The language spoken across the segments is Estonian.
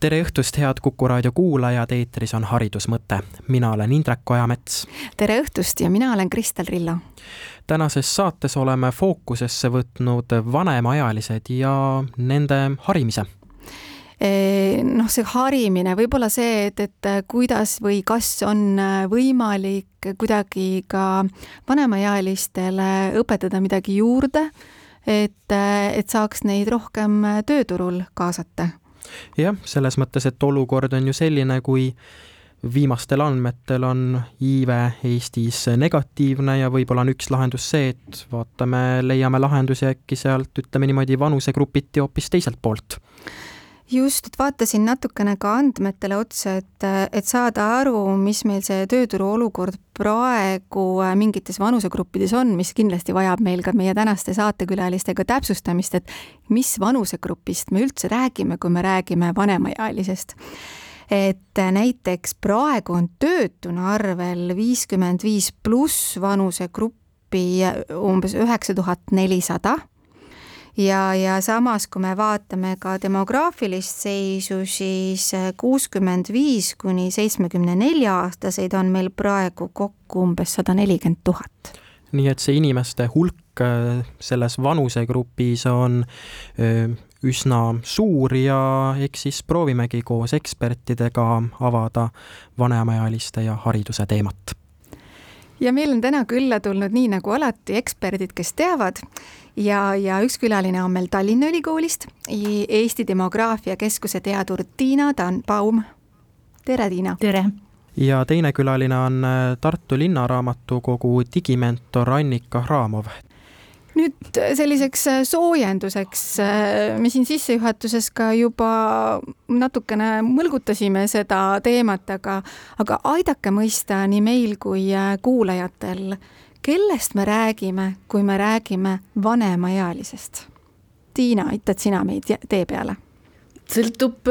tere õhtust, head Kuku raadio kuulajad, eetris on Haridusmõte. mina olen Indrek Ojamets. tere õhtust ja mina olen Kristel Rillo. tänases saates oleme fookusesse võtnud vanemaealised ja nende harimise noh, see harimine, võib-olla see, et, et kuidas või kas on võimalik kuidagi ka vanemaealistele õpetada midagi juurde, et, et saaks neid rohkem tööturul kaasata jah, selles mõttes, et olukord on ju selline, kui viimastel andmetel on iive Eestis negatiivne ja võib-olla on üks lahendus see, et vaatame, leiame lahendusi äkki sealt, ütleme niimoodi, vanusegrupiti hoopis teiselt poolt just, et vaatasin natukene ka andmetele otsa, et, et saada aru, mis meil see tööturu olukord praegu mingites vanusegruppides on, mis kindlasti vajab meil ka meie tänaste saatekülalistega täpsustamist, et mis vanusegrupist me üldse räägime, kui me räägime vanemaealisest. Et näiteks praegu on töötuna arvel viiskümmend viis pluss vanusegruppi umbes üheksa tuhat nelisada ja, ja samas, kui me vaatame ka demograafilist seisu, siis kuuskümmend viis kuni seitsmekümne nelja aastaseid on meil praegu kokku umbes sada nelikümmend tuhat. nii et see inimeste hulk äh, selles vanusegrupis on äh, üsna suur ja eks siis proovimegi koos ekspertidega avada vanemaealiste ja hariduse teemat ja meil on täna külla tulnud nii nagu alati eksperdid, kes teavad ja, ja üks külaline on meil Tallinna Ülikoolist, Eesti Demograafia Keskuse teadur Tiina Tanbaum. tere, Tiina! tere! ja teine külaline on äh, Tartu Linnaraamatukogu digimentor Annika Hramov nüüd selliseks äh, soojenduseks, äh, me siin sissejuhatuses ka juba natukene mõlgutasime seda teemat, aga, aga aidake mõista nii meil kui äh, kuulajatel, kellest me räägime, kui me räägime vanemaealisest? Tiina, aitad sina meid tee peale? sõltub,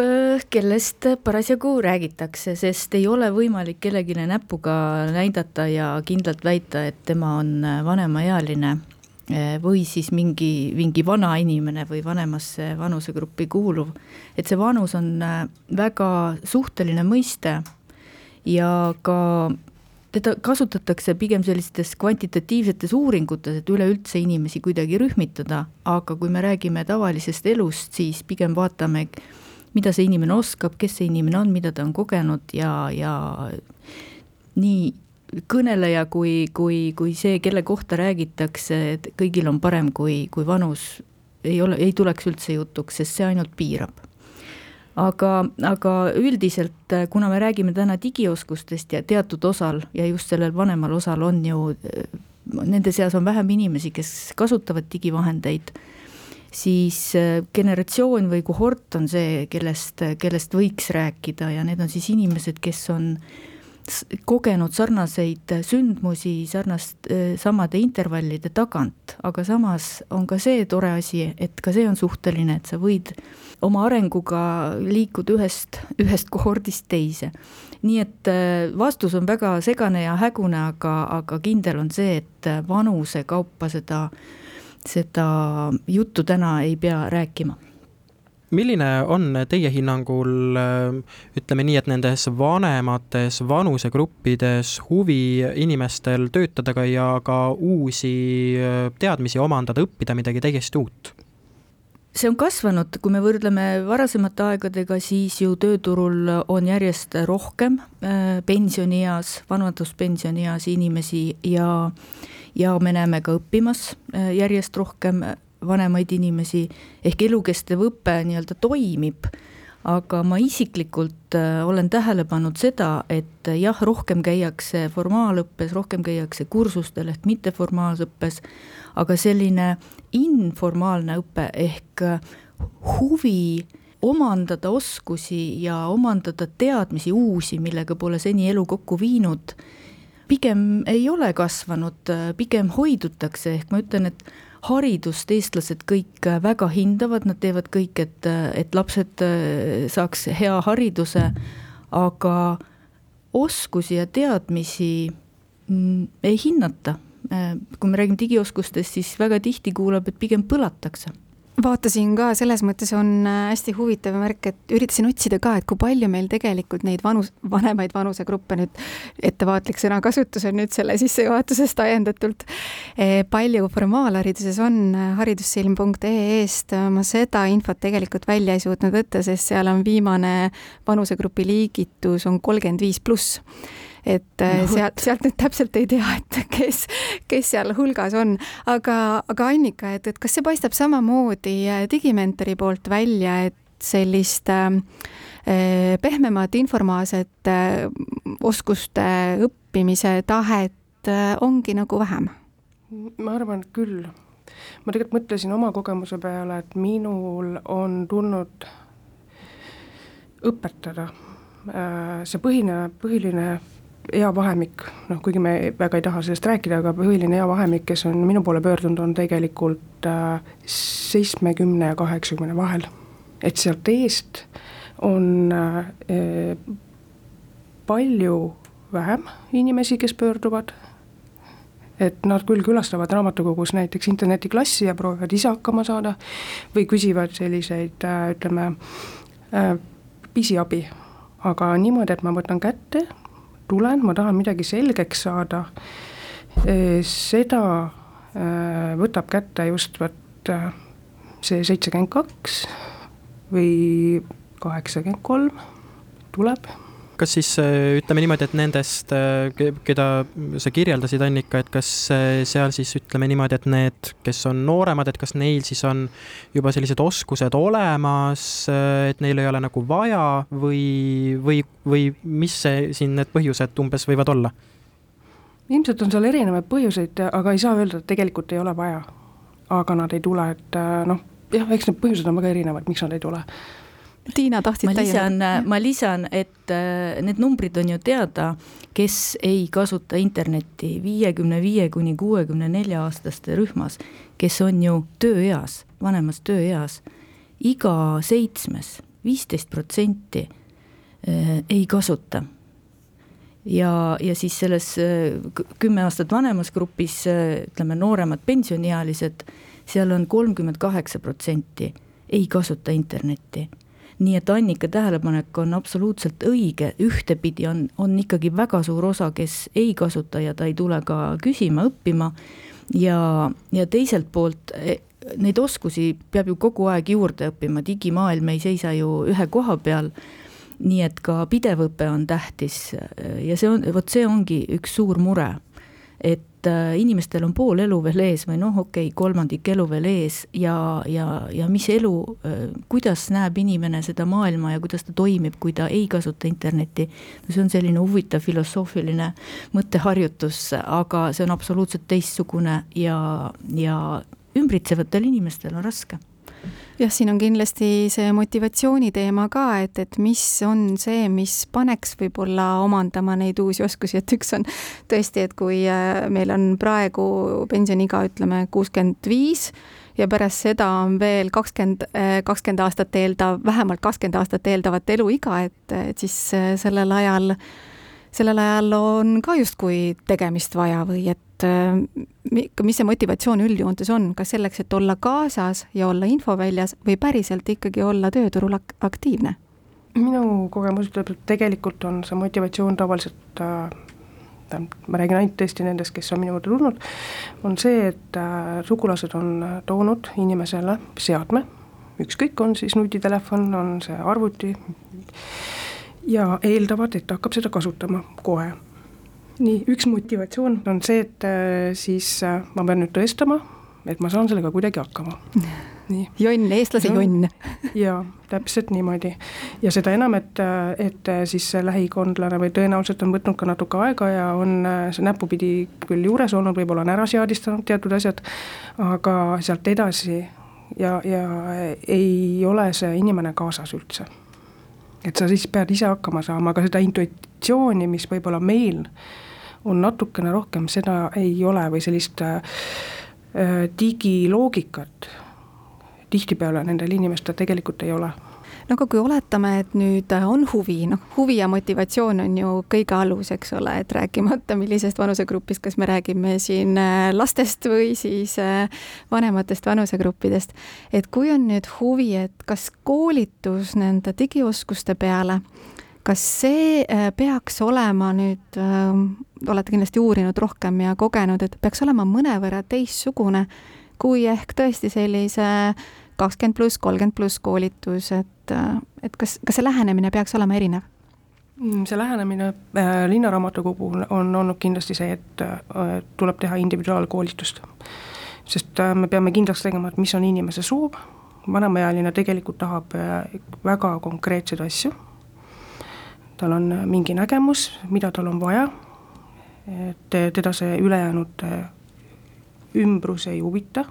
kellest parasjagu räägitakse, sest ei ole võimalik kellelegi näpuga näidata ja kindlalt väita, et tema on vanemaealine Eh, või siis mingi, mingi vana inimene või vanemasse vanusegruppi kuuluv. et see vanus on äh, väga suhteline mõiste ja ka teda kasutatakse pigem sellistes kvantitatiivsetes uuringutes, et üleüldse inimesi kuidagi rühmitada, aga kui me räägime tavalisest elust, siis pigem vaatame, mida see inimene oskab, kes see inimene on, mida ta on kogenud ja, ja nii kõneleja kui, kui, kui see, kelle kohta räägitakse, et kõigil on parem, kui, kui vanus ei ole, ei tuleks üldse jutuks, sest see ainult piirab. Aga, aga üldiselt, kuna me räägime täna digioskustest ja teatud osal ja just sellel vanemal osal on ju, nende seas on vähem inimesi, kes kasutavad digivahendeid, siis generatsioon või kohort on see, kellest, kellest võiks rääkida ja need on siis inimesed, kes on äh, kogenud sarnaseid sündmusi sarnast, äh, samade intervallide tagant, aga samas on ka see tore asi, et ka see on suhteline, et sa võid oma arenguga liikuda ühest, ühest kohordist teise. nii et äh, vastus on väga segane ja hägune, aga, aga kindel on see, et vanuse kaupa seda, seda juttu täna ei pea rääkima milline on teie hinnangul, ütleme nii, et nendes vanemates vanusegruppides huvi inimestel töötada ka ja ka uusi teadmisi omandada, õppida midagi täiesti uut? see on kasvanud, kui me võrdleme varasemate aegadega, siis ju tööturul on järjest rohkem äh, pensionieas, vanaduspensionieas inimesi ja ja me näeme ka õppimas äh, järjest rohkem vanemaid inimesi, ehk elukestev õpe nii-öelda toimib, aga ma isiklikult äh, olen tähele pannud seda, et äh, jah, rohkem käiakse formaalõppes, rohkem käiakse kursustel ehk mitteformaalõppes, aga selline informaalne õpe ehk äh, huvi omandada oskusi ja omandada teadmisi uusi, millega pole seni elu kokku viinud, pigem ei ole kasvanud, pigem hoidutakse, ehk ma ütlen, et haridust eestlased kõik väga hindavad, nad teevad kõik, et, et lapsed saaks hea hariduse, aga oskusi ja teadmisi mm, ei hinnata. kui me räägime digioskustest, siis väga tihti kuuleb, et pigem põlatakse vaatasin ka, selles mõttes on äh, hästi huvitav märk, et üritasin otsida ka, et kui palju meil tegelikult neid vanus, vanemaid vanusegruppe nüüd, ettevaatlik sõnakasutus on nüüd selle sissejuhatusest ajendatult, eh, palju formaalhariduses on äh, haridussilm.ee-st, ma seda infot tegelikult välja ei suutnud võtta, sest seal on viimane vanusegrupi liigitus on kolmkümmend viis pluss et no, sealt, sealt nüüd täpselt ei tea, et kes, kes seal hulgas on. aga, aga Annika, et, et kas see paistab samamoodi äh, Digimentori poolt välja, et sellist äh, pehmemat informaalset äh, oskuste õppimise tahet äh, ongi nagu vähem? ma arvan küll. ma tegelikult mõtlesin oma kogemuse peale, et minul on tulnud õpetada see põhine, põhiline eavahemik, noh kuigi me väga ei taha sellest rääkida, aga põhiline eavahemik, kes on minu poole pöördunud, on tegelikult äh, seitsmekümne ja kaheksakümne vahel. et sealt eest on äh, palju vähem inimesi, kes pöörduvad, et nad küll külastavad raamatukogus näiteks internetiklassi ja proovivad ise hakkama saada või küsivad selliseid äh, ütleme, pisiabi, aga niimoodi, et ma võtan kätte tulen, ma tahan midagi selgeks saada, seda võtab kätte just vot see seitsekümmend kaks või kaheksakümmend kolm tuleb kas siis ütleme niimoodi, et nendest, keda sa kirjeldasid, Annika, et kas seal siis ütleme niimoodi, et need, kes on nooremad, et kas neil siis on juba sellised oskused olemas, et neil ei ole nagu vaja või, või, või mis see siin need põhjused umbes võivad olla? ilmselt on seal erinevaid põhjuseid, aga ei saa öelda, et tegelikult ei ole vaja. aga nad ei tule, et noh, jah, eks need põhjused on väga erinevad, miks nad ei tule Tiina, tahtsid ma lisan, ma lisan, et äh, need numbrid on ju teada, kes ei kasuta internetti viiekümne viie kuni kuuekümne nelja aastaste rühmas, kes on ju tööeas, vanemas tööeas, iga seitsmes, viisteist protsenti äh, ei kasuta. Ja, ja siis selles äh, kümme aastat vanemas grupis, ütleme, nooremad pensioniealised, seal on kolmkümmend kaheksa protsenti ei kasuta internetti nii et Annika tähelepanek on absoluutselt õige, ühtepidi on, on ikkagi väga suur osa, kes ei kasuta ja ta ei tule ka küsima, õppima. ja, ja teiselt poolt e, neid oskusi peab ju kogu aeg juurde õppima, digimaailm ei seisa ju ühe koha peal. nii et ka pidev õpe on tähtis ja see on, vot see ongi üks suur mure, et et äh, inimestel on pool elu veel ees või noh, okei okay,, kolmandik elu veel ees ja, ja, ja mis elu, äh, kuidas näeb inimene seda maailma ja kuidas ta toimib, kui ta ei kasuta internetti. no see on selline huvitav filosoofiline mõtteharjutus, aga see on absoluutselt teistsugune ja, ja ümbritsevatel inimestel on raske jah, siin on kindlasti see motivatsiooni teema ka, et, et mis on see, mis paneks võib-olla omandama neid uusi oskusi, et üks on tõesti, et kui äh, meil on praegu pensioniiga, ütleme kuuskümmend viis ja pärast seda on veel kakskümmend, äh, kakskümmend aastat eeldav, vähemalt kakskümmend aastat eeldavat eluiga, et, et siis äh, sellel ajal sellel ajal on ka justkui tegemist vaja või et et mis see motivatsioon üldjoontes on, kas selleks, et olla kaasas ja olla infoväljas või päriselt ikkagi olla tööturul ak aktiivne? minu kogemus ütleb, et tegelikult on see motivatsioon tavaliselt äh, ma räägin ainult tõesti nendest, kes on minu juurde tulnud, on see, et äh, sugulased on toonud inimesele seadme, ükskõik, on siis nutitelefon, on see arvuti, ja eeldavad, et ta hakkab seda kasutama kohe nii, üks motivatsioon on see, et äh, siis äh, ma pean nüüd tõestama, et ma saan sellega kuidagi hakkama. nii. jonn, eestlase jonn. jaa, täpselt niimoodi. ja seda enam, et, äh, et siis see lähikondlane või tõenäoliselt on võtnud ka natuke aega ja on see näpupidi küll juures olnud, võib-olla on ära seadistanud teatud asjad, aga sealt edasi ja, ja ei ole see inimene kaasas üldse. Et sa siis pead ise hakkama saama, aga seda intuitsiooni, mis võib-olla meil äh, on natukene rohkem, seda ei ole või sellist äh, digiloogikat tihtipeale nendel inimestel tegelikult ei ole no aga kui oletame, et nüüd on huvi, noh, huvi ja motivatsioon on ju kõige alus, eks ole, et rääkimata millisest vanusegrupist, kas me räägime siin äh, lastest või siis äh, vanematest vanusegruppidest. et kui on nüüd huvi, et kas koolitus nende digioskuste peale, kas see äh, peaks olema nüüd, olete kindlasti uurinud rohkem ja kogenud, et peaks olema mõnevõrra teistsugune kui ehk tõesti sellise kakskümmend pluss, kolmkümmend pluss koolitus, et, et kas, kas see lähenemine peaks olema erinev? Mm, see lähenemine äh, Linnaraamatukogu puhul on olnud kindlasti see, et äh, tuleb teha individuaalkoolitust. sest äh, me peame kindlaks tegema, et mis on inimese soov, vanemaealine tegelikult tahab äh, väga konkreetseid asju, tal on mingi nägemus, mida tal on vaja, et teda see ülejäänud äh, ümbrus ei huvita,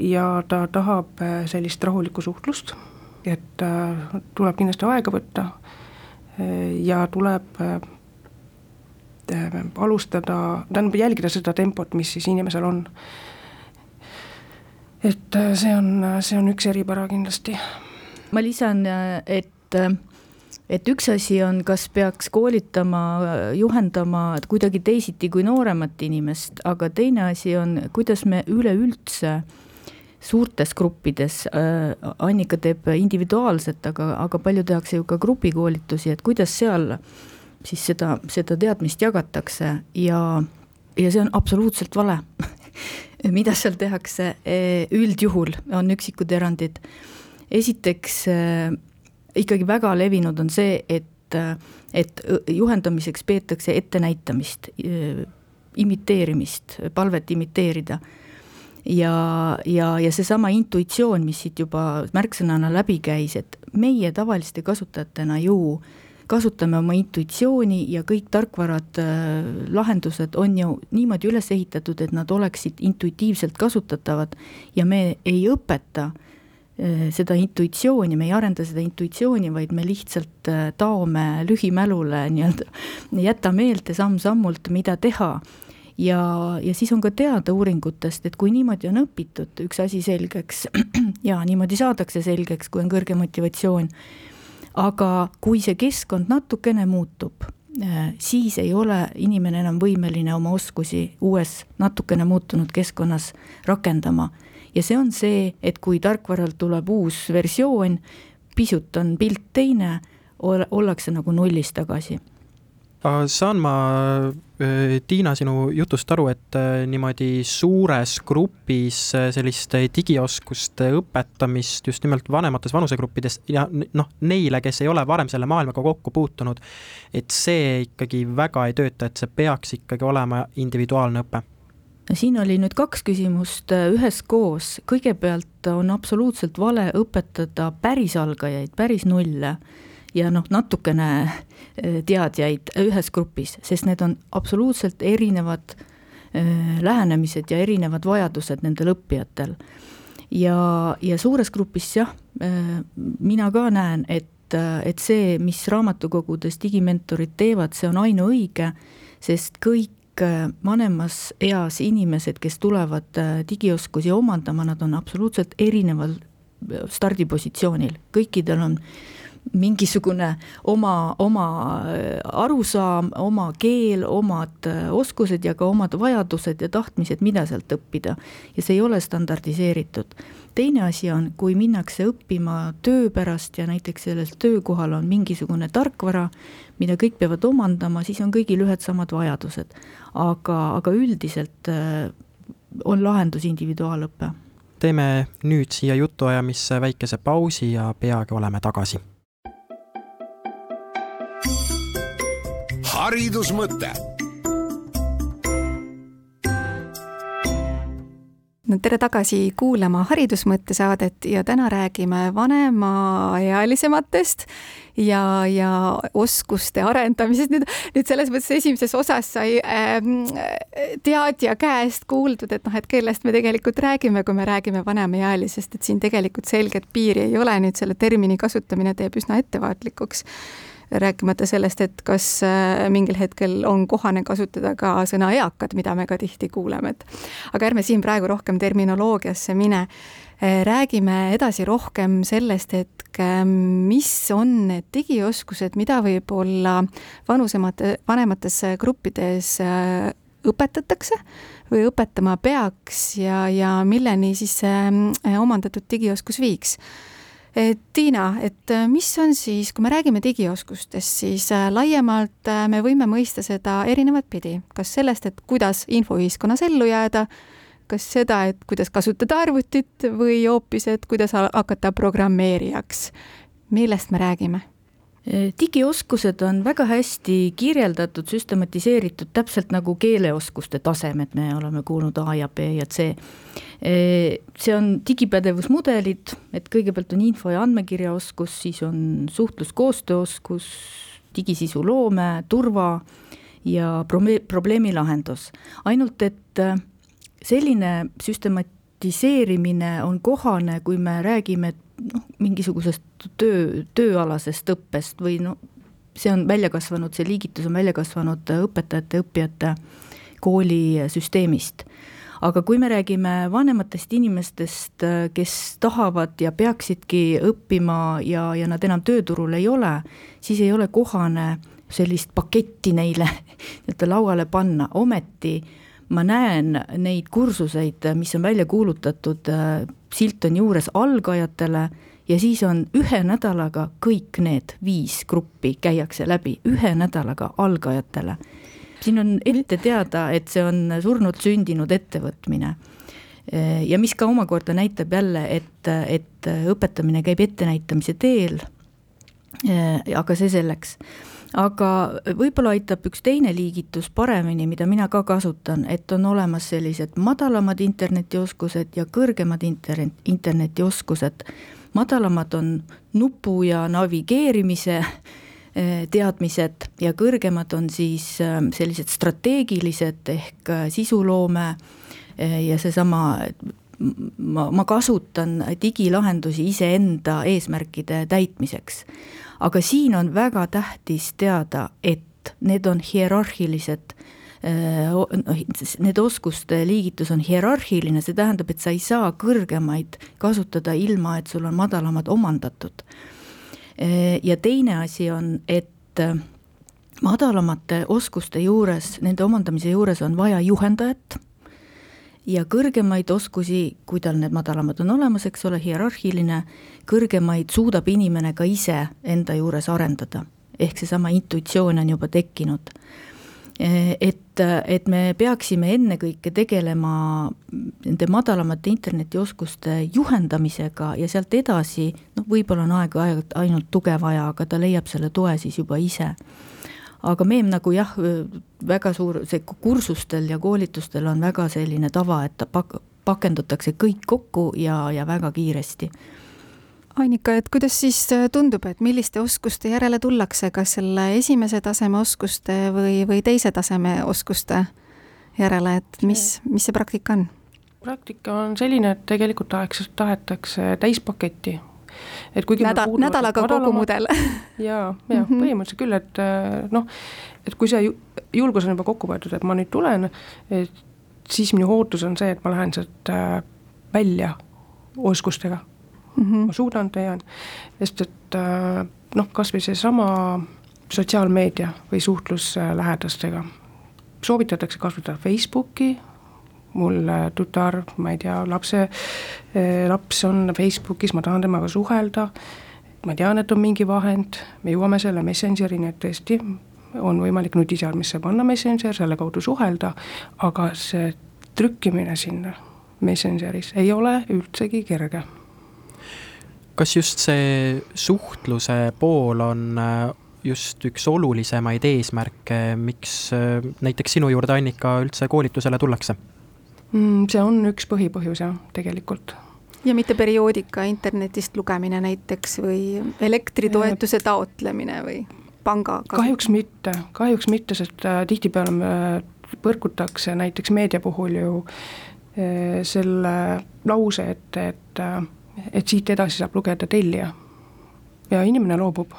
ja ta tahab äh, sellist rahulikku suhtlust, et äh, tuleb kindlasti aega võtta äh, ja tuleb alustada, tähendab jälgida seda tempot, mis siis inimesel on. et see on, see on üks eripära kindlasti. ma lisan, et et üks asi on, kas peaks koolitama, juhendama kuidagi teisiti kui nooremat inimest, aga teine asi on, kuidas me üleüldse suurtes gruppides äh,, Annika teeb individuaalset, aga, aga palju tehakse ju ka grupikoolitusi, et kuidas seal siis seda, seda teadmist jagatakse ja, ja see on absoluutselt vale mida seal tehakse, üldjuhul on üksikud erandid. esiteks äh, ikkagi väga levinud on see, et, et juhendamiseks peetakse ettenäitamist, imiteerimist, palvet imiteerida. ja, ja, ja seesama intuitsioon, mis siit juba märksõnana läbi käis, et meie tavaliste kasutajatena ju kasutame oma intuitsiooni ja kõik tarkvarad, lahendused on ju niimoodi üles ehitatud, et nad oleksid intuitiivselt kasutatavad ja me ei õpeta äh, Äh, seda intuitsiooni, me ei arenda seda intuitsiooni, vaid me lihtsalt äh, taome lühimälule nii-öelda, jäta meelde samm-sammult, mida teha. ja, ja siis on ka teada uuringutest, et kui niimoodi on õpitud üks asi selgeks ja niimoodi saadakse selgeks, kui on kõrge motivatsioon, aga kui see keskkond natukene muutub, äh, siis ei ole inimene enam võimeline oma oskusi uues natukene muutunud keskkonnas rakendama ja see on see, et kui tarkvaralt tuleb uus versioon, pisut on pilt teine, ollakse nagu nullis tagasi. Saan ma, äh, Tiina, sinu jutust aru, et äh, niimoodi suures grupis äh, sellist digioskuste õpetamist just nimelt vanemates vanusegruppides ja noh, neile, kes ei ole varem selle maailmaga kokku puutunud, et see ikkagi väga ei tööta, et see peaks ikkagi olema individuaalne õpe siin oli nüüd kaks küsimust äh, üheskoos, kõigepealt on absoluutselt vale õpetada päris algajaid, päris nulle ja noh, natukene äh, teadjaid ühes grupis, sest need on absoluutselt erinevad äh, lähenemised ja erinevad vajadused nendel õppijatel. ja, ja suures grupis jah, mina ka näen, et, et see, mis raamatukogudes digimentorid teevad, see on ainuõige, sest kõik vanemas eas inimesed, kes tulevad äh, digioskusi omandama, nad on absoluutselt erineval äh, stardipositsioonil, kõikidel on mingisugune oma, oma arusaam, oma keel, omad oskused ja ka omad vajadused ja tahtmised, mida sealt õppida. ja see ei ole standardiseeritud teine asi on, kui minnakse õppima töö pärast ja näiteks sellel töökohal on mingisugune tarkvara, mida kõik peavad omandama, siis on kõigil ühed samad vajadused. aga, aga üldiselt äh, on lahendus individuaalõpe. teeme nüüd siia jutuajamisse väikese pausi ja peagi oleme tagasi. haridusmõte no tere tagasi kuulama Haridusmõtte saadet ja täna räägime vanemaealisematest ja, ja oskuste arendamisest. nüüd, nüüd selles mõttes esimeses osas sai äh, teadja käest kuuldud, et noh, et kellest me tegelikult räägime, kui me räägime vanemaealisest, et siin tegelikult selget piiri ei ole, nüüd selle termini kasutamine teeb üsna ettevaatlikuks rääkimata sellest, et kas äh, mingil hetkel on kohane kasutada ka sõna eakad, mida me ka tihti kuuleme, et aga ärme siin praegu rohkem terminoloogiasse mine. Äh, räägime edasi rohkem sellest, et mis on need digioskused, mida võib-olla vanusemate, vanemates gruppides äh, õpetatakse või õpetama peaks ja, ja milleni siis see omandatud digioskus viiks Tiina, et äh, mis on siis, kui me räägime digioskustest, siis äh, laiemalt äh, me võime mõista seda erinevat pidi, kas sellest, et kuidas infoühiskonnas ellu jääda, kas seda, et kuidas kasutada arvutit või hoopis, et kuidas hakata programmeerijaks. millest me räägime? Digioskused on väga hästi kirjeldatud, süstematiseeritud, täpselt nagu keeleoskuste tasemed, me oleme kuulnud A ja B ja C. see on digipädevusmudelid, et kõigepealt on info- ja andmekirjaoskus, siis on suhtluskoostööoskus, digisisu loome, turva ja probleemi lahendus. ainult et äh, selline süstematiseerimine on kohane, kui me räägime noh, mingisugusest töö, tööalasest õppest või no see on välja kasvanud, see liigitus on välja kasvanud õpetajate, õppijate koolisüsteemist. aga kui me räägime vanematest inimestest, kes tahavad ja peaksidki õppima ja, ja nad enam tööturul ei ole, siis ei ole kohane sellist paketti neile nii-öelda lauale panna, ometi ma näen neid kursuseid, mis on välja kuulutatud, silt on juures algajatele ja siis on ühe nädalaga kõik need viis gruppi käiakse läbi, ühe nädalaga algajatele. siin on ette teada, et see on surnult sündinud ettevõtmine. ja mis ka omakorda näitab jälle, et, et õpetamine käib ettenäitamise teel. aga see selleks aga võib-olla aitab üks teine liigitus paremini, mida mina ka kasutan, et on olemas sellised madalamad internetioskused ja kõrgemad internet, internetioskused madalamad on nupu ja navigeerimise eh, teadmised ja kõrgemad on siis eh, sellised strateegilised ehk eh, sisuloome ja seesama, ma, ma kasutan digilahendusi iseenda eesmärkide täitmiseks. Aga siin on väga tähtis teada, et need on hierarhilised noh, need oskuste liigitus on hierarhiline, see tähendab, et sa ei saa kõrgemaid kasutada ilma, et sul on madalamad omandatud. ja teine asi on, et madalamate oskuste juures, nende omandamise juures on vaja juhendajat ja kõrgemaid oskusi, kui tal need madalamad on olemas, eks ole, hierarhiline, kõrgemaid suudab inimene ka ise enda juures arendada. ehk seesama intuitsioon on juba tekkinud et, et me peaksime ennekõike tegelema nende madalamate internetioskuste juhendamisega ja sealt edasi, noh, võib-olla on aeg-ajalt ainult tuge vaja, aga ta leiab selle toe siis juba ise. Aga meem nagu jah, väga suur, see kursustel ja koolitustel on väga selline tava, et pak-, pakendatakse kõik kokku ja, ja väga kiiresti Annika, et kuidas siis tundub, et milliste oskuste järele tullakse, kas selle esimese taseme oskuste või, või teise taseme oskuste järele, et mis, mis see praktika on? praktika on selline, et tegelikult tahaks, tahetakse täispaketti. Et kuigi Näda, nädalaga kogu mudel jaa, jah mm -hmm., põhimõtteliselt küll, et äh, noh, et kui see julgus on juba kokku võetud, et ma nüüd tulen, et siis minu ootus on see, et ma lähen sealt äh, välja oskustega mm, -hmm. ma suudan, teen, sest et äh, noh, kas või seesama sotsiaalmeedia või suhtlus äh, lähedastega, soovitatakse kasutada Facebooki, mul äh, tütar, ma ei tea, lapse, laps on Facebookis, ma tahan temaga suhelda, ma tean, et on mingi vahend, me jõuame selle Messengerini, et tõesti, on võimalik nutiseadmesse panna Messenger, selle kaudu suhelda, aga see trükkimine sinna Messengeris ei ole üldsegi kerge. Kas just see suhtluse pool on äh, just üks olulisemaid eesmärke, miks äh, näiteks sinu juurde, Annika, üldse koolitusele tullakse? See on üks põhipõhjus jah, tegelikult. ja mitte perioodika internetist lugemine näiteks või elektritoetuse taotlemine või panga kasutamine? kahjuks mitte, kahjuks mitte, sest äh, tihtipeale me põrkutakse näiteks meedia puhul ju selle lause ette, et, et siit edasi saab lugeda tellija. ja inimene loobub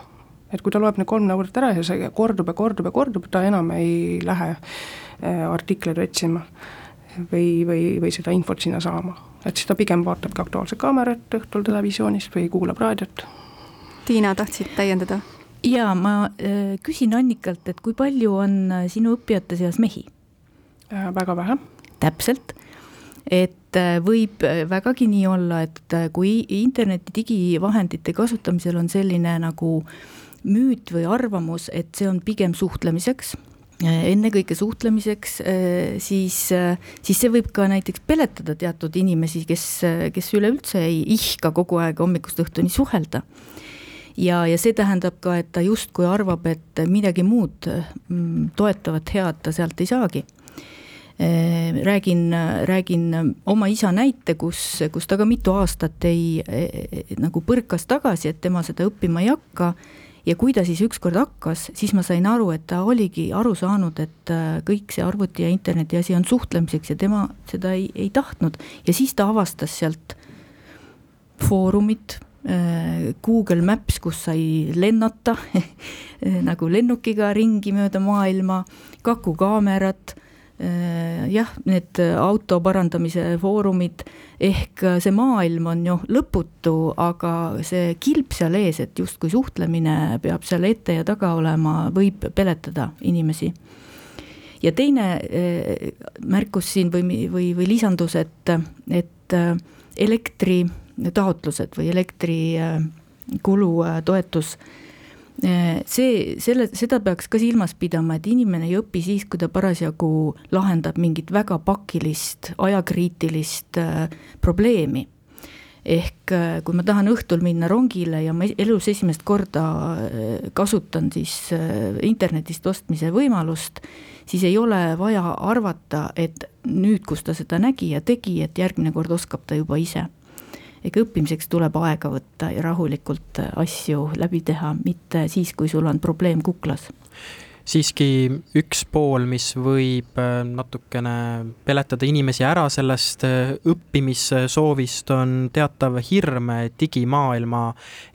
et kui ta loeb need kolm näolit ära ja see kordub ja kordub ja kordub, ta enam ei lähe äh, artikleid otsima või, või, või seda infot sinna saama. et siis ta pigem vaatabki Aktuaalset Kaamerat õhtul televisioonist või kuulab raadiot. Tiina, tahtsid täiendada? jaa, ma äh, küsin Annikalt, et kui palju on äh, sinu õppijate seas mehi? väga vähe. täpselt et võib vägagi nii olla, et kui interneti digivahendite kasutamisel on selline nagu müüt või arvamus, et see on pigem suhtlemiseks Äh, ennekõike suhtlemiseks, äh, siis, äh, siis see võib ka näiteks peletada teatud inimesi, kes, kes üleüldse ei ihka kogu aeg hommikust õhtuni suhelda. ja, ja see tähendab ka, et ta justkui arvab, et midagi muud mm, toetavat head ta sealt ei saagi räägin, räägin oma isa näite, kus, kus ta ka mitu aastat ei, nagu põrkas tagasi, et tema seda õppima ei hakka ja kui ta siis ükskord hakkas, siis ma sain aru, et ta oligi aru saanud, et äh, kõik see arvuti ja interneti asi on suhtlemiseks ja tema seda ei, ei tahtnud. Ja siis ta avastas sealt foorumit, äh, Google Maps, kus sai lennata nagu lennukiga ringi mööda maailma, kakukaamerat jah, need auto parandamise foorumid, ehk see maailm on ju lõputu, aga see kilp seal ees, et justkui suhtlemine peab seal ette ja taga olema, võib peletada inimesi. ja teine äh, märkus siin või, või, või lisandus, et, et äh, elektritaotlused või elektrikulu toetus Äh, see, selle, seda peaks ka silmas pidama, et inimene ei õpi siis, kui ta parasjagu lahendab mingit väga pakilist, ajakriitilist äh, probleemi. ehk äh, kui ma tahan õhtul minna rongile ja ma elus esimest korda kasutan siis internetist ostmise võimalust, siis ei ole vaja arvata, et nüüd, kus ta seda nägi ja tegi, et järgmine kord oskab ta juba ise ega õppimiseks tuleb aega võtta ja rahulikult asju läbi teha, mitte siis, kui sul on probleem kuklas. Siiski üks pool, mis võib äh, natukene peletada inimesi ära sellest äh, õppimissoovist, on teatav hirm digimaailma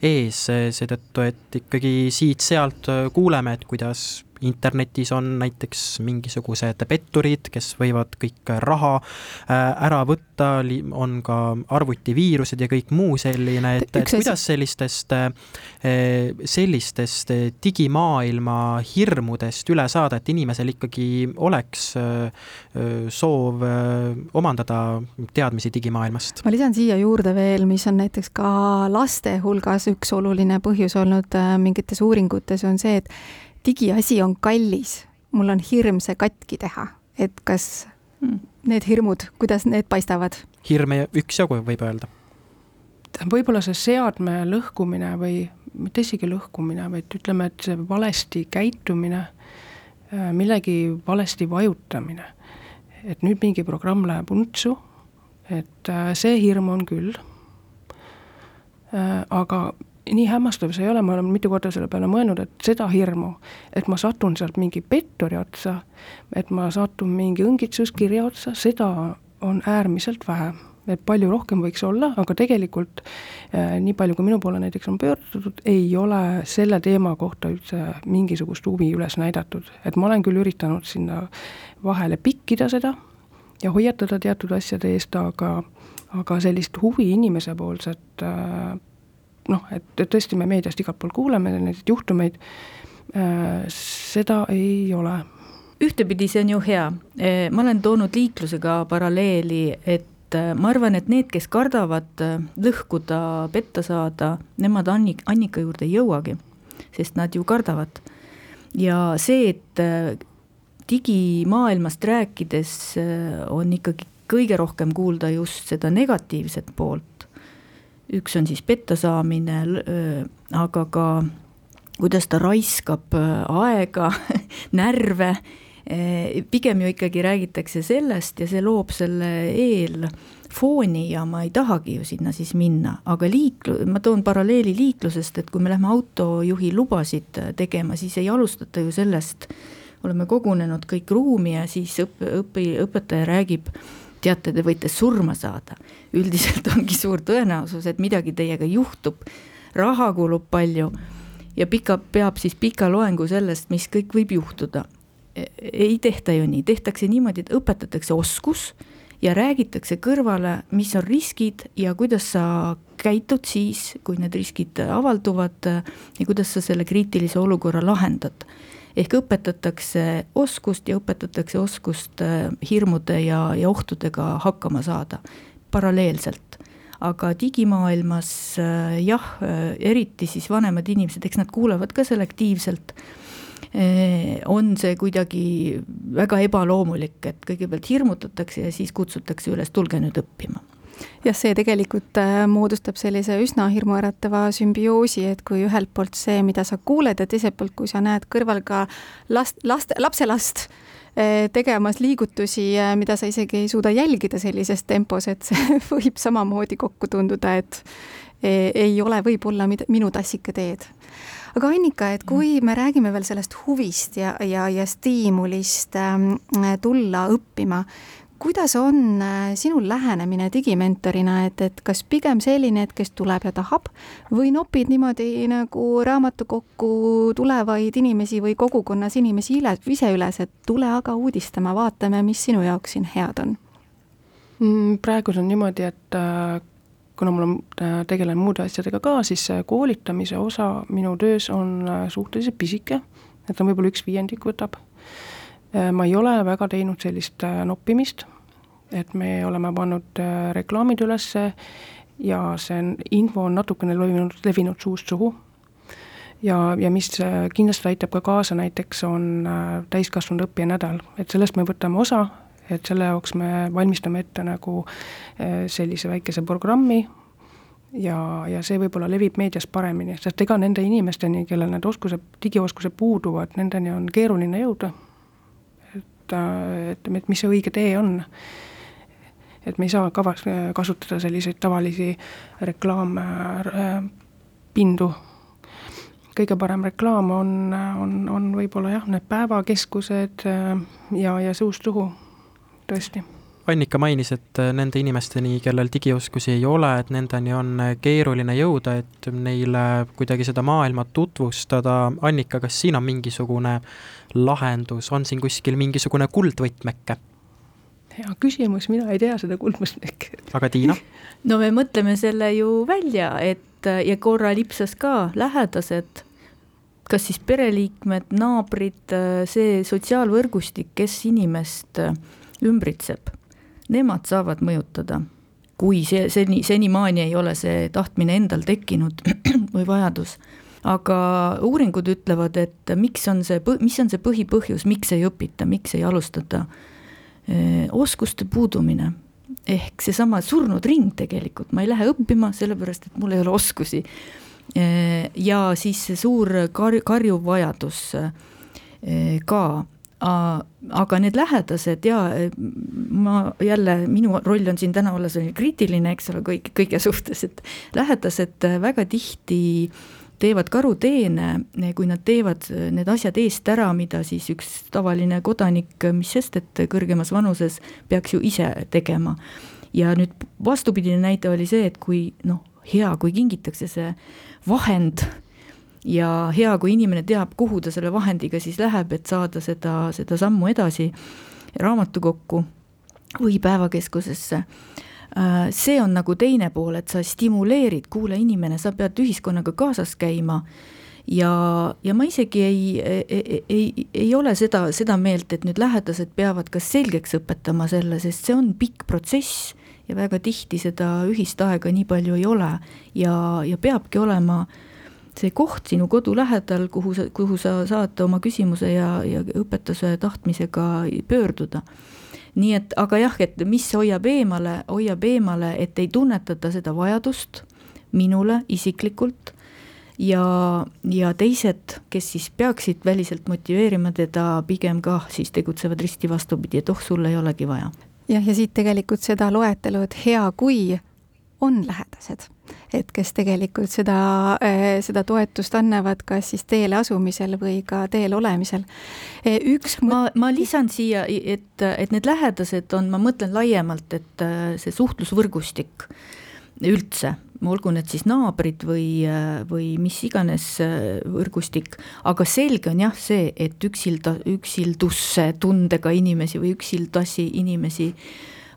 ees, seetõttu et ikkagi siit-sealt äh, kuuleme, et kuidas internetis on näiteks mingisugused petturid, kes võivad kõik raha äh, ära võtta, on ka arvutiviirused ja kõik muu selline, et, et kuidas sellistest, äh, sellistest digimaailma hirmudest üle saada, et inimesel ikkagi oleks äh, soov omandada teadmisi digimaailmast? ma lisan siia juurde veel, mis on näiteks ka laste hulgas üks oluline põhjus olnud mingites uuringutes, on see, et digiasi on kallis, mul on hirm see katki teha, et kas hmm. need hirmud, kuidas need paistavad? hirme üksjagu, võib öelda. võib-olla see seadme lõhkumine või mitte isegi lõhkumine, vaid ütleme, et see valesti käitumine, äh, millegi valesti vajutamine. et nüüd mingi programm läheb untsu, et äh, see hirm on küll. Äh, aga nii hämmastav see ei ole, ma olen mitu korda selle peale mõelnud, et seda hirmu, et ma satun sealt mingi petturi otsa, et ma satun mingi õngitsuskirja otsa, seda on äärmiselt vähe. et palju rohkem võiks olla, aga tegelikult äh, nii palju, kui minu poole näiteks on pöördutud, ei ole selle teema kohta üldse mingisugust huvi üles näidatud, et ma olen küll üritanud sinna vahele pikkida seda ja hoiatada teatud asjade eest, aga aga sellist huvi inimesepoolset äh, noh, et, tõesti me meediast igalt poolt kuuleme neid juhtumeid äh,, seda ei ole. ühtepidi see on ju hea, äh, ma olen toonud liiklusega paralleeli, et äh, ma arvan, et need, kes kardavad lõhkuda, petta saada, nemad Annik, Annika juurde ei jõuagi, sest nad ju kardavad. ja see, et digimaailmast rääkides on ikkagi kõige rohkem kuulda just seda negatiivset poolt, üks on siis petta saamine, aga ka kuidas ta raiskab aega närve, pigem ju ikkagi räägitakse sellest ja see loob selle eelfooni ja ma ei tahagi ju sinna siis minna, aga liiklu-, ma toon paralleeli liiklusest, et kui me lähme autojuhi lubasid tegema, siis ei alustata ju sellest, oleme kogunenud kõik ruumi ja siis õpp-, õpi-, õpetaja räägib teate, te võite surma saada. üldiselt ongi suur tõenäosus, et midagi teiega juhtub, raha kulub palju ja pika, peab siis pika loengu sellest, mis kõik võib juhtuda. E-, ei tehta ju nii, tehtakse niimoodi, et õpetatakse oskus ja räägitakse kõrvale, mis on riskid ja kuidas sa käitud siis, kui need riskid avalduvad ja kuidas sa selle kriitilise olukorra lahendad. Ehk õpetatakse oskust ja õpetatakse oskust äh, hirmude ja, ja ohtudega hakkama saada paralleelselt. Aga digimaailmas äh, jah, äh, eriti siis vanemad inimesed, eks nad kuulavad ka selektiivselt on see kuidagi väga ebaloomulik, et kõigepealt hirmutatakse ja siis kutsutakse üles, tulge nüüd õppima jah, see tegelikult äh, moodustab sellise üsna hirmuäratava sümbioosi, et kui ühelt poolt see, mida sa kuuled ja teiselt poolt, kui sa näed kõrval ka last, last, lapselast äh, tegemas liigutusi, äh, mida sa isegi ei suuda jälgida sellises tempos, et see võib samamoodi kokku tunduda, et ei ole võib-olla minu tassike teed. Aga Annika, et kui me räägime veel sellest huvist ja, ja, ja stiimulist äh, tulla õppima, kuidas on äh, sinu lähenemine digimentorina, et, et kas pigem selline, et kes tuleb ja tahab või nopid niimoodi nagu raamatukokku tulevaid inimesi või kogukonnas inimesi üle, ise üles, et tule aga uudistama, vaatame, mis sinu jaoks siin head on? Mm, praegu see on niimoodi, et äh, kuna mul on, äh, tegelen muude asjadega ka, siis koolitamise osa minu töös on suhteliselt pisike, et ta võib-olla üks viiendik võtab. Äh, ma ei ole väga teinud sellist noppimist, et me oleme pannud reklaamid ülesse ja see info on natukene levinud, levinud suust suhu. Ja, ja mis kindlasti aitab ka kaasa näiteks, on täiskasvanud õppija nädal, et sellest me võtame osa, et selle jaoks me valmistame ette nagu sellise väikese programmi ja, ja see võib-olla levib meedias paremini, sest ega nende inimesteni, kellel need oskused, digioskused puuduvad, nendeni on keeruline jõuda. Et, et, et mis see õige tee on. et me ei saa kavas kasutada selliseid tavalisi reklaampindu äh,, kõige parem reklaam on, on, on võib-olla jah, need päevakeskused äh, ja, ja suust suhu tõesti. Annika mainis, et äh, nende inimesteni, kellel digioskusi ei ole, et nendeni on keeruline jõuda, et neile kuidagi seda maailma tutvustada. Annika, kas siin on mingisugune lahendus, on siin kuskil mingisugune kuldvõtmeke? hea küsimus, mina ei tea seda kuldvõtmekki. aga Tiina? no me mõtleme selle ju välja, et ja korra lipsas ka lähedased kas siis pereliikmed, naabrid, see sotsiaalvõrgustik, kes inimest ümbritseb, nemad saavad mõjutada. kui see seni, senimaani ei ole see tahtmine endal tekkinud või vajadus. Aga uuringud ütlevad, et miks on see, mis on see põhipõhjus, miks ei õpita, miks ei alustata. oskuste puudumine ehk seesama surnud ring tegelikult, ma ei lähe õppima, sellepärast et mul ei ole oskusi. ja siis see suur kar-, karjuv vajadus ka aga need lähedased ja ma jälle, minu roll on siin täna olla selline kriitiline, eks ole, kõik, kõige suhtes, et lähedased väga tihti teevad karuteene, kui nad teevad need asjad eest ära, mida siis üks tavaline kodanik, mis sest, et kõrgemas vanuses peaks ju ise tegema. ja nüüd vastupidine näide oli see, et kui noh, hea, kui kingitakse see vahend ja hea, kui inimene teab, kuhu ta selle vahendiga siis läheb, et saada seda, seda sammu edasi raamatukokku või päevakeskusesse see on nagu teine pool, et sa stimuleerid, kuule inimene, sa pead ühiskonnaga kaasas käima ja, ja ma isegi ei, ei, ei, ei ole seda, seda meelt, et nüüd lähedased peavad ka selgeks õpetama selle, sest see on pikk protsess ja väga tihti seda ühist aega nii palju ei ole ja, ja peabki olema äh, see koht sinu kodu lähedal, kuhu sa, kuhu sa saad oma küsimuse ja, ja õpetuse tahtmisega pöörduda. Nii et, aga jah, et mis hoiab eemale, hoiab eemale, et ei tunnetata seda vajadust minule isiklikult ja, ja teised, kes siis peaksid väliselt motiveerima teda, pigem kah siis tegutsevad risti vastupidi, et oh, sul ei olegi vaja. jah, ja siit tegelikult seda loetelu, et hea, kui on lähedased et kes tegelikult seda, eh, seda toetust annavad, kas siis teele asumisel või ka teel olemisel. Eh, üks ma, ma lisan siia, et, et need lähedased on, ma mõtlen laiemalt, et eh, see suhtlusvõrgustik üldse, olgu need siis naabrid või, või mis iganes võrgustik, aga selge on jah see, et üksilda, üksildusse tundega inimesi või üksildasi inimesi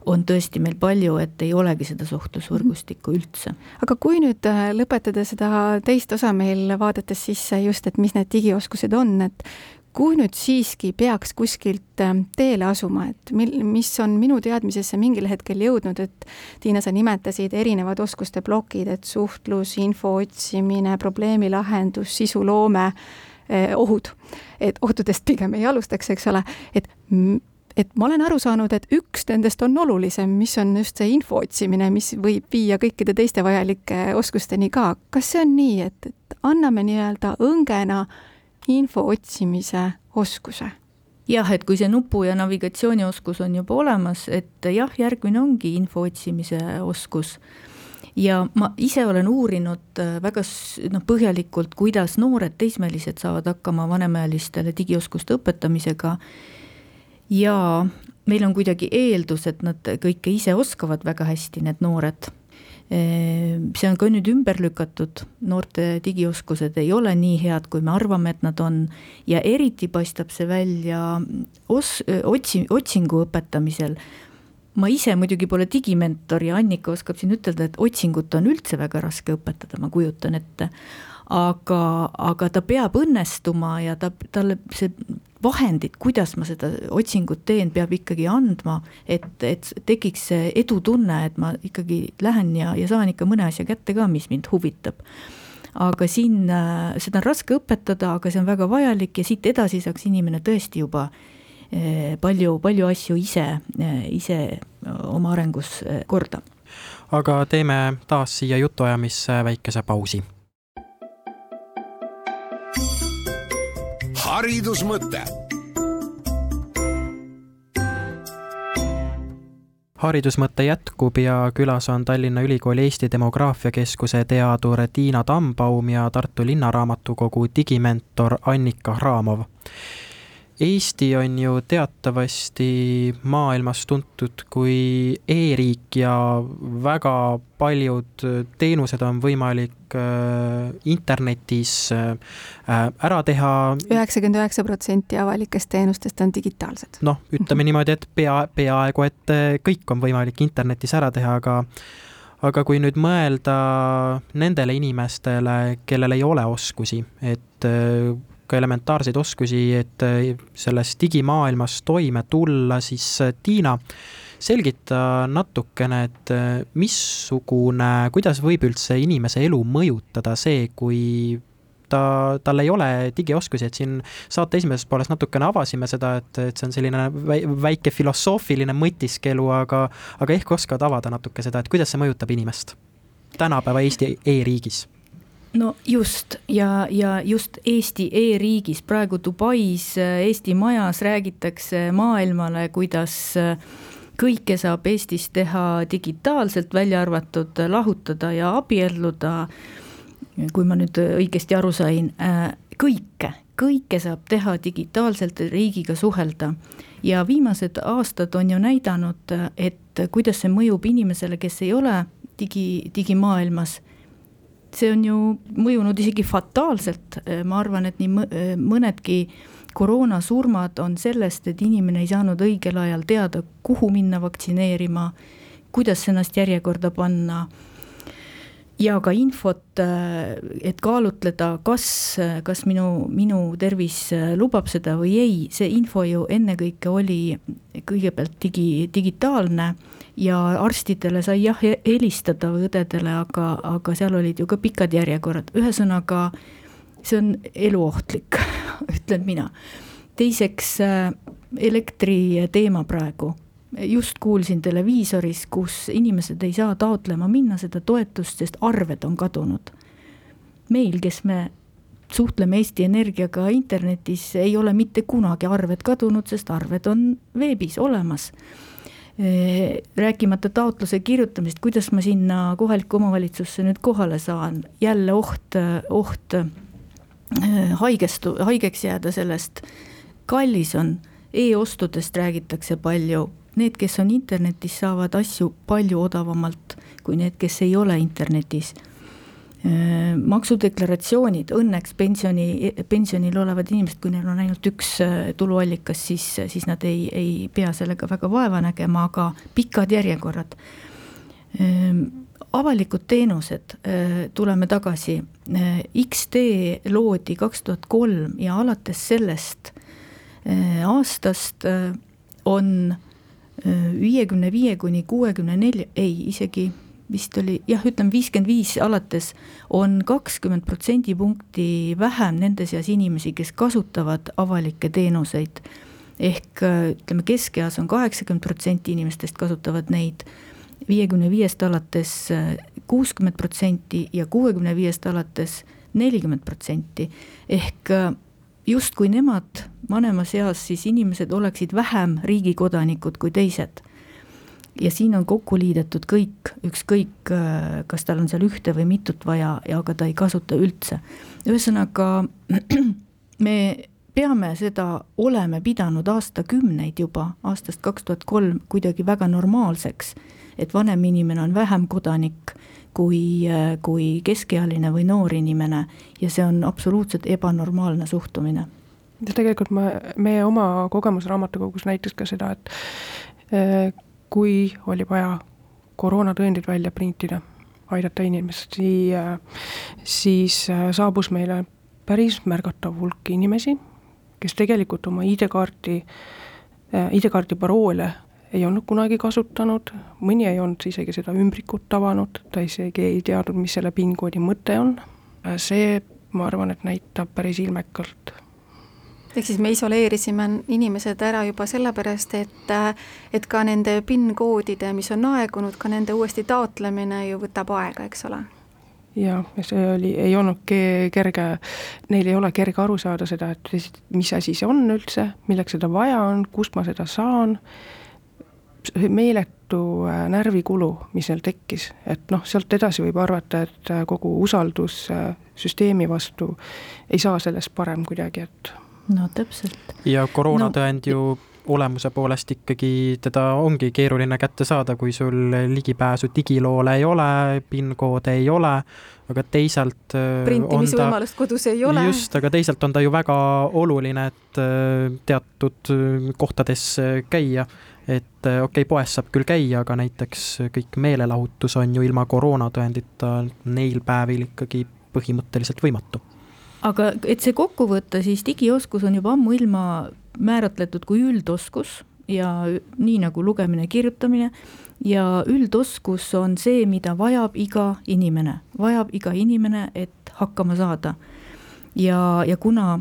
on tõesti meil palju, et ei olegi seda suhtlusvõrgustikku üldse. aga kui nüüd äh, lõpetada seda teist osa meil vaadates sisse just, et mis need digioskused on, et kui nüüd siiski peaks kuskilt äh, teele asuma, et mil, mis on minu teadmisesse mingil hetkel jõudnud, et Tiina, sa nimetasid erinevad oskuste plokid, et suhtlus, info otsimine, probleemi lahendus, sisuloome, äh, ohud. et ohtudest pigem ei alustaks, eks ole, et et ma olen aru saanud, et üks nendest on olulisem, mis on just see info otsimine, mis võib viia kõikide teiste vajalike oskusteni ka. kas see on nii, et, et anname nii-öelda õngena info otsimise oskuse? jah, et kui see nupu- ja navigatsioonioskus on juba olemas, et jah, järgmine ongi info otsimise oskus ja ma ise olen uurinud äh, väga noh, põhjalikult, kuidas noored teismelised saavad hakkama vanemaealistele digioskuste õpetamisega ja meil on kuidagi eeldus, et nad kõike ise oskavad väga hästi, need noored. see on ka nüüd ümber lükatud, noorte digioskused ei ole nii head, kui me arvame, et nad on ja eriti paistab see välja os-, otsi-, otsingu õpetamisel ma ise muidugi pole digimentor ja Annika oskab siin ütelda, et otsingut on üldse väga raske õpetada, ma kujutan ette. aga, aga ta peab õnnestuma ja ta, talle see vahendid, kuidas ma seda otsingut teen, peab ikkagi andma, et, et tekiks see edutunne, et ma ikkagi lähen ja, ja saan ikka mõne asja kätte ka, mis mind huvitab. aga siin, äh, seda on raske õpetada, aga see on väga vajalik ja siit edasi saaks inimene tõesti juba äh, palju, palju asju ise, äh, ise oma arengus korda. aga teeme taas siia jutuajamisse väikese pausi haridusmõte. haridusmõte jätkub ja külas on Tallinna Ülikooli Eesti Demograafiakeskuse teadur Tiina Tambaum ja Tartu Linnaraamatukogu digimentor Annika Hramov Eesti on ju teatavasti maailmas tuntud kui e-riik ja väga paljud teenused on võimalik äh, internetis äh, ära teha. üheksakümmend üheksa protsenti avalikest teenustest on digitaalsed. noh, ütleme mhm. niimoodi, et pea, peaaegu et äh, kõik on võimalik internetis ära teha, aga aga kui nüüd mõelda nendele inimestele, kellel ei ole oskusi, et ka elementaarseid oskusi, et äh, selles digimaailmas toime tulla, siis äh, Tiina, selgita natukene, et äh, missugune, kuidas võib üldse inimese elu mõjutada see, kui ta, tal ei ole digioskusi, et siin saate esimeses pooles natukene avasime seda, et, et see on selline väike filosoofiline mõtiskelu, aga, aga ehk oskad avada natuke seda, et kuidas see mõjutab inimest tänapäeva Eesti e-riigis no just ja, ja just Eesti e-riigis, praegu Dubais, Eesti majas räägitakse maailmale, kuidas kõike saab Eestis teha digitaalselt, välja arvatud lahutada ja abielluda. kui ma nüüd õigesti aru sain, kõike, kõike saab teha digitaalselt, riigiga suhelda. ja viimased aastad on ju näidanud, et kuidas see mõjub inimesele, kes ei ole digi, digimaailmas see on ju mõjunud isegi fataalselt, ma arvan, et nii mõnedki koroonasurmad on sellest, et inimene ei saanud õigel ajal teada, kuhu minna vaktsineerima, kuidas ennast järjekorda panna ja ka infot, et kaalutleda, kas, kas minu, minu tervis lubab seda või ei, see info ju ennekõike oli kõigepealt digi, digitaalne ja arstidele sai jah helistada või õdedele, aga, aga seal olid ju ka pikad järjekorrad, ühesõnaga see on eluohtlik ütlen mina. teiseks elektri teema praegu just kuulsin televiisoris, kus inimesed ei saa taotlema minna seda toetust, sest arved on kadunud. meil, kes me suhtleme Eesti Energiaga internetis, ei ole mitte kunagi arved kadunud, sest arved on veebis olemas. rääkimata taotluse kirjutamisest, kuidas ma sinna kohalikku omavalitsusse nüüd kohale saan, jälle oht, oht haigestu, haigeks jääda sellest, kallis on e-ostudest räägitakse palju need, kes on internetis, saavad asju palju odavamalt kui need, kes ei ole internetis Äh, maksudeklaratsioonid, õnneks pensioni, pensionil olevad inimesed, kui neil on ainult üks äh, tuluallikas, siis, siis nad ei, ei pea sellega väga vaeva nägema, aga pikad järjekorrad. Ähm, avalikud teenused, äh, tuleme tagasi, X-tee loodi kaks tuhat kolm ja alates sellest aastast on viiekümne viie kuni kuuekümne nelja, ei, isegi vist oli jah, ütleme viiskümmend viis alates on kakskümmend protsendipunkti vähem nende seas inimesi, kes kasutavad avalikke teenuseid. ehk ütleme, keskeas on kaheksakümmend protsenti inimestest kasutavad neid, viiekümne viiest alates kuuskümmend protsenti ja kuuekümne viiest alates nelikümmend protsenti. ehk justkui nemad vanemas eas siis inimesed oleksid vähem riigi kodanikud kui teised ja siin on kokku liidetud kõik, ükskõik, äh, kas tal on seal ühte või mitut vaja ja aga ta ei kasuta üldse. ühesõnaga me peame seda, oleme pidanud aastakümneid juba, aastast kaks tuhat kolm kuidagi väga normaalseks, et vanem inimene on vähem kodanik kui, äh, kui keskealine või noor inimene ja see on absoluutselt ebanormaalne suhtumine. ja tegelikult ma, meie oma kogemusraamatukogus näitas ka seda, et äh, kui oli vaja koroonatõendid välja printida, aidata inimest, siis äh, saabus meile päris märgatav hulk inimesi, kes tegelikult oma ID-kaarti, äh, ID-kaardi paroole ei olnud kunagi kasutanud, mõni ei olnud isegi seda ümbrikut avanud, ta isegi ei teadnud, mis selle PIN-koodi mõte on. See, ma arvan, et näitab päris ilmekalt. Ehk siis me isoleerisime inimesed ära juba sellepärast, et et ka nende PIN-koodide, mis on aegunud, ka nende uuesti taotlemine ju võtab aega, eks ole? Jah, see oli, ei olnud kerge, neil ei ole kerge aru saada seda, et mis asi see on üldse, milleks seda vaja on, kust ma seda saan, meeletu äh, närvikulu, mis neil tekkis, et noh, sealt edasi võib arvata, et äh, kogu usaldus äh, süsteemi vastu ei saa sellest parem kuidagi, et no täpselt. ja koroonatõend no, ju olemuse poolest ikkagi teda ongi keeruline kätte saada, kui sul ligipääsu digiloole ei ole, PIN-koode ei ole, aga teisalt printimisvõimalust kodus ei ole. just, aga teisalt on ta ju väga oluline, et teatud kohtades käia. Et okei okay,, poes saab küll käia, aga näiteks kõik meelelahutus on ju ilma koroonatõendita neil päevil ikkagi põhimõtteliselt võimatu. Aga et see kokku võtta, siis digioskus on juba ammuilma määratletud kui üldoskus ja nii nagu lugemine, kirjutamine. Ja üldoskus on see, mida vajab iga inimene, vajab iga inimene, et hakkama saada. ja, ja kuna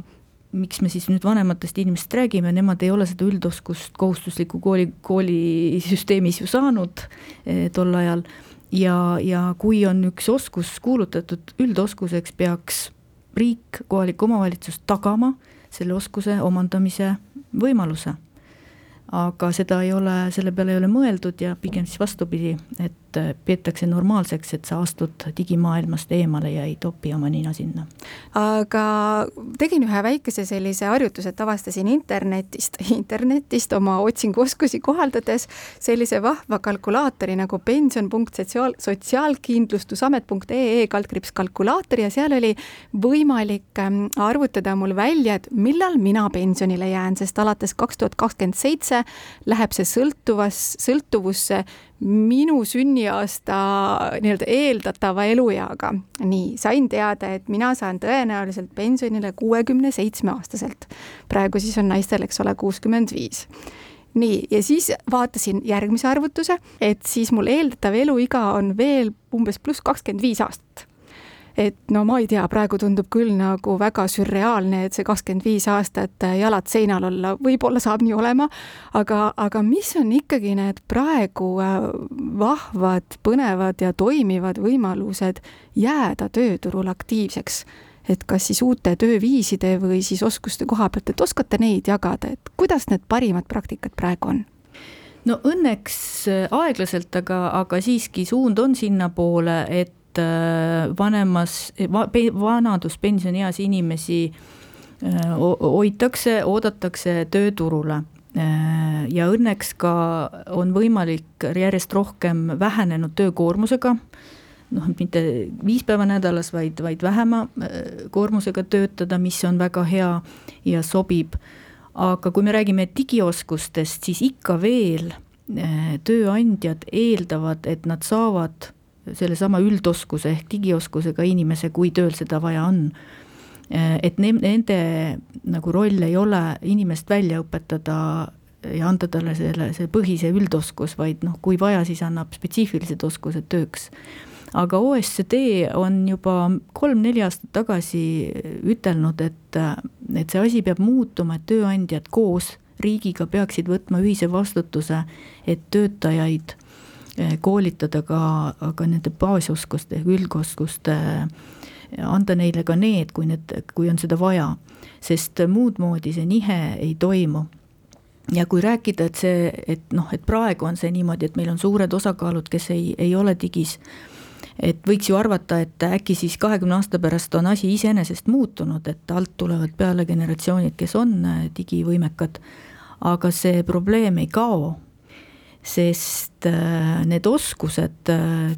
miks me siis nüüd vanematest inimestest räägime, nemad ei ole seda üldoskust kohustusliku kooli, koolisüsteemis ju saanud eh, tol ajal ja, ja kui on üks oskus kuulutatud üldoskuseks, peaks riik, kohalik omavalitsus tagama selle oskuse omandamise võimaluse. aga seda ei ole, selle peale ei ole mõeldud ja pigem siis vastupidi, et et peetakse normaalseks, et sa astud digimaailmast eemale ja ei topi oma nina sinna. aga tegin ühe väikese sellise harjutuse, et avastasin internetist, internetist oma otsinguoskusi kohaldades sellise vahva kalkulaatori nagu pension.sotsiaal, sotsiaalkindlustusamet.ee kaldkriips kalkulaator ja seal oli võimalik ähm, arvutada mul välja, et millal mina pensionile jään, sest alates kaks tuhat kakskümmend seitse läheb see sõltuvas, sõltuvusse minu sünniaasta nii-öelda eeldatava elueaga. nii, sain teada, et mina saan tõenäoliselt pensionile kuuekümne seitsme aastaselt. praegu siis on naistel, eks ole, kuuskümmend viis nii, ja siis vaatasin järgmise arvutuse, et siis mul eeldatav eluiga on veel umbes pluss kakskümmend viis aastat et no ma ei tea, praegu tundub küll nagu väga sürreaalne, et see kakskümmend viis aastat jalad seinal olla, võib-olla saab nii olema, aga, aga mis on ikkagi need praegu äh, vahvad, põnevad ja toimivad võimalused jääda tööturul aktiivseks? et kas siis uute tööviiside või siis oskuste koha pealt, et oskate neid jagada, et kuidas need parimad praktikad praegu on? no õnneks äh, aeglaselt, aga, aga siiski suund on sinnapoole, et et äh, vanemas va,, vanaduspensionieas inimesi äh, hoitakse, oodatakse tööturule ja õnneks ka on võimalik järjest rohkem vähenenud töökoormusega, noh, mitte viis päeva nädalas, vaid, vaid vähema koormusega töötada, mis on väga hea ja sobib. aga kui me räägime digioskustest, siis ikka veel tööandjad eeldavad, et nad saavad sellesama üldoskuse ehk digioskusega inimese, kui tööl seda vaja on Äh, et ne-, nende nagu roll ei ole inimest välja õpetada ja anda talle selle, see põhise üldoskus, vaid noh, kui vaja, siis annab spetsiifilised oskused tööks. aga OSCD on juba kolm-neli aastat tagasi ütelnud, et, et see asi peab muutuma, et tööandjad koos riigiga peaksid võtma ühise vastutuse, et töötajaid koolitada ka, ka nende baasoskuste, üldoskuste äh, anda neile ka need, kui need, kui on seda vaja, sest muud moodi see nihe ei toimu. Ja kui rääkida, et see, et noh, et praegu on see niimoodi, et meil on suured osakaalud, kes ei, ei ole digis, et võiks ju arvata, et äkki siis kahekümne aasta pärast on asi iseenesest muutunud, et alt tulevad peale generatsioonid, kes on äh, digivõimekad, aga see probleem ei kao, sest äh, need oskused äh,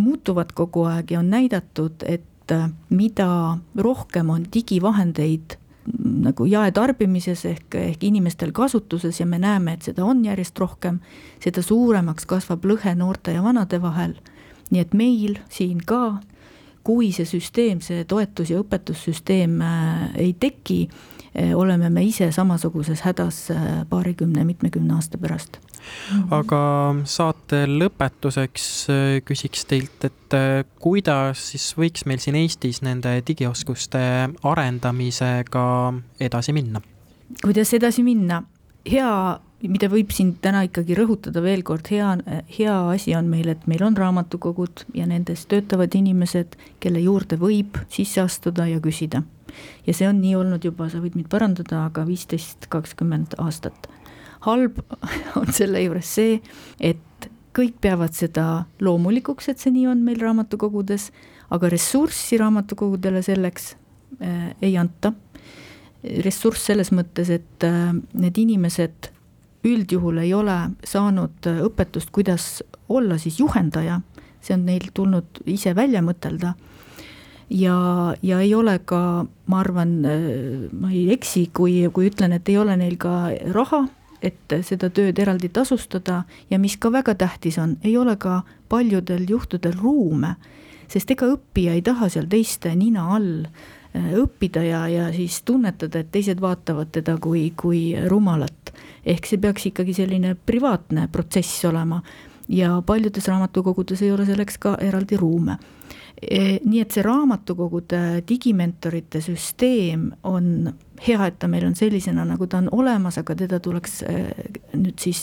muutuvad kogu aeg ja on näidatud, et äh, mida rohkem on digivahendeid nagu jaetarbimises ehk, ehk inimestel kasutuses ja me näeme, et seda on järjest rohkem, seda suuremaks kasvab lõhe noorte ja vanade vahel. nii et meil siin ka, kui see süsteem, see toetus- ja õpetussüsteem ei teki, oleme me ise samasuguses hädas paarikümne, mitmekümne aasta pärast. Aga saate lõpetuseks äh, küsiks teilt, et äh, kuidas siis võiks meil siin Eestis nende digioskuste arendamisega edasi minna? kuidas edasi minna? hea, mida võib siin täna ikkagi rõhutada veel kord, hea, hea asi on meil, et meil on raamatukogud ja nendes töötavad inimesed, kelle juurde võib sisse astuda ja küsida. ja see on nii olnud juba, sa võid mind parandada, aga viisteist, kakskümmend aastat halb on selle juures see, et kõik peavad seda loomulikuks, et see nii on meil raamatukogudes, aga ressurssi raamatukogudele selleks äh, ei anta. ressurss selles mõttes, et äh, need inimesed üldjuhul ei ole saanud äh, õpetust, kuidas olla siis juhendaja, see on neil tulnud ise välja mõtelda ja, ja ei ole ka, ma arvan, äh, ma ei eksi, kui, kui ütlen, et ei ole neil ka raha et seda tööd eraldi tasustada ja mis ka väga tähtis on, ei ole ka paljudel juhtudel ruume, sest ega õppija ei taha seal teiste nina all äh, õppida ja, ja siis tunnetada, et teised vaatavad teda kui, kui rumalat. ehk see peaks ikkagi selline privaatne protsess olema ja paljudes raamatukogudes ei ole selleks ka eraldi ruume E, nii et see raamatukogude digimentorite süsteem on hea, et ta meil on sellisena, nagu ta on olemas, aga teda tuleks e, nüüd siis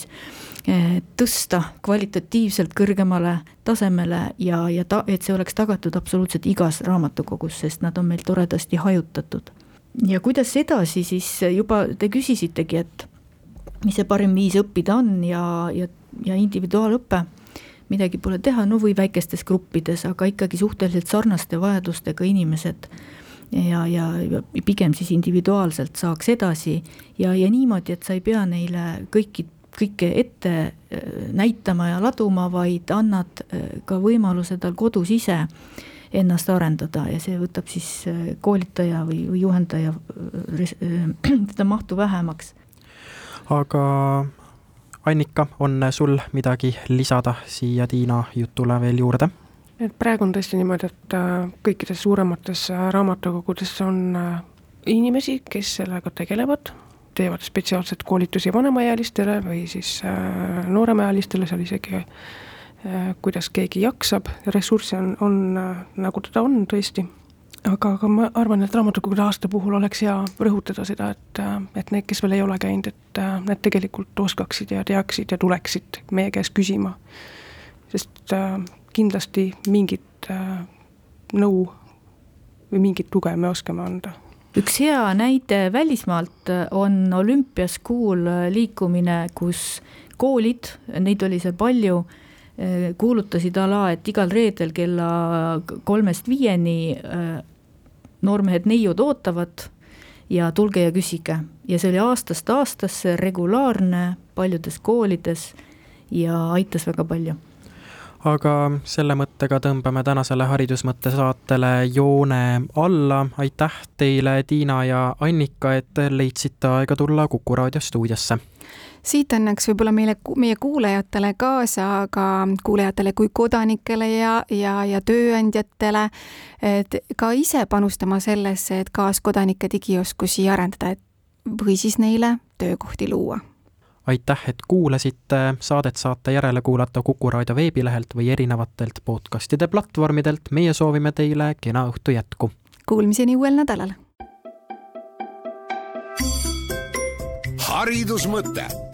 e, tõsta kvalitatiivselt kõrgemale tasemele ja, ja ta, et see oleks tagatud absoluutselt igas raamatukogus, sest nad on meil toredasti hajutatud. ja kuidas edasi, siis juba te küsisitegi, et mis see parim viis õppida on ja, ja, ja individuaalõpe. Midagi pole teha, no või väikestes gruppides, aga ikkagi suhteliselt sarnaste vajadustega inimesed. Ja, ja, ja pigem siis individuaalselt saaks edasi. Ja, ja niimoodi, et sa ei pea neile kõiki, kõike ette äh, näitama ja laduma, vaid annad äh, ka võimaluse tal kodus ise ennast arendada. Ja see võtab siis äh, koolitaja või, või juhendaja seda mahtu vähemaks. Aga Annika, on sul midagi lisada siia Tiina jutule veel juurde? et praegu on tõesti niimoodi, et äh, kõikides suuremates äh, raamatukogudes on äh, inimesi, kes sellega tegelevad, teevad spetsiaalselt koolitusi vanemaealistele või siis nooremaealistele, seal isegi kuidas keegi jaksab, ressursse on, on nagu teda on tõesti aga, aga ma arvan, et raamatukogude aasta puhul oleks hea rõhutada seda, et, et need, kes veel ei ole käinud, et need tegelikult oskaksid ja teaksid ja tuleksid meie käest küsima. sest äh, kindlasti mingit äh, nõu või mingit tuge me oskame anda üks hea näide välismaalt on olümpiaskuul liikumine, kus koolid, neid oli seal palju, kuulutasid a la, et igal reedel kella kolmest viieni noormehed neiud ootavad ja tulge ja küsige. ja see oli aastast aastasse regulaarne paljudes koolides ja aitas väga palju aga selle mõttega tõmbame tänasele Haridusmõtte saatele joone alla. aitäh teile, Tiina ja Annika, et leidsite aega tulla Kuku raadio stuudiosse siit annaks võib-olla meile, meie kuulajatele kaasa, ka kuulajatele kui kodanikele ja, ja, ja tööandjatele, et ka ise panustama sellesse, et kaaskodanike digioskusi arendada, et või siis neile töökohti luua aitäh, et kuulasite, saadet saate järele kuulata Kuku raadio veebilehelt või erinevatelt podcastide platvormidelt, meie soovime teile kena õhtu jätku! Kuulmiseni uuel nädalal! haridusmõte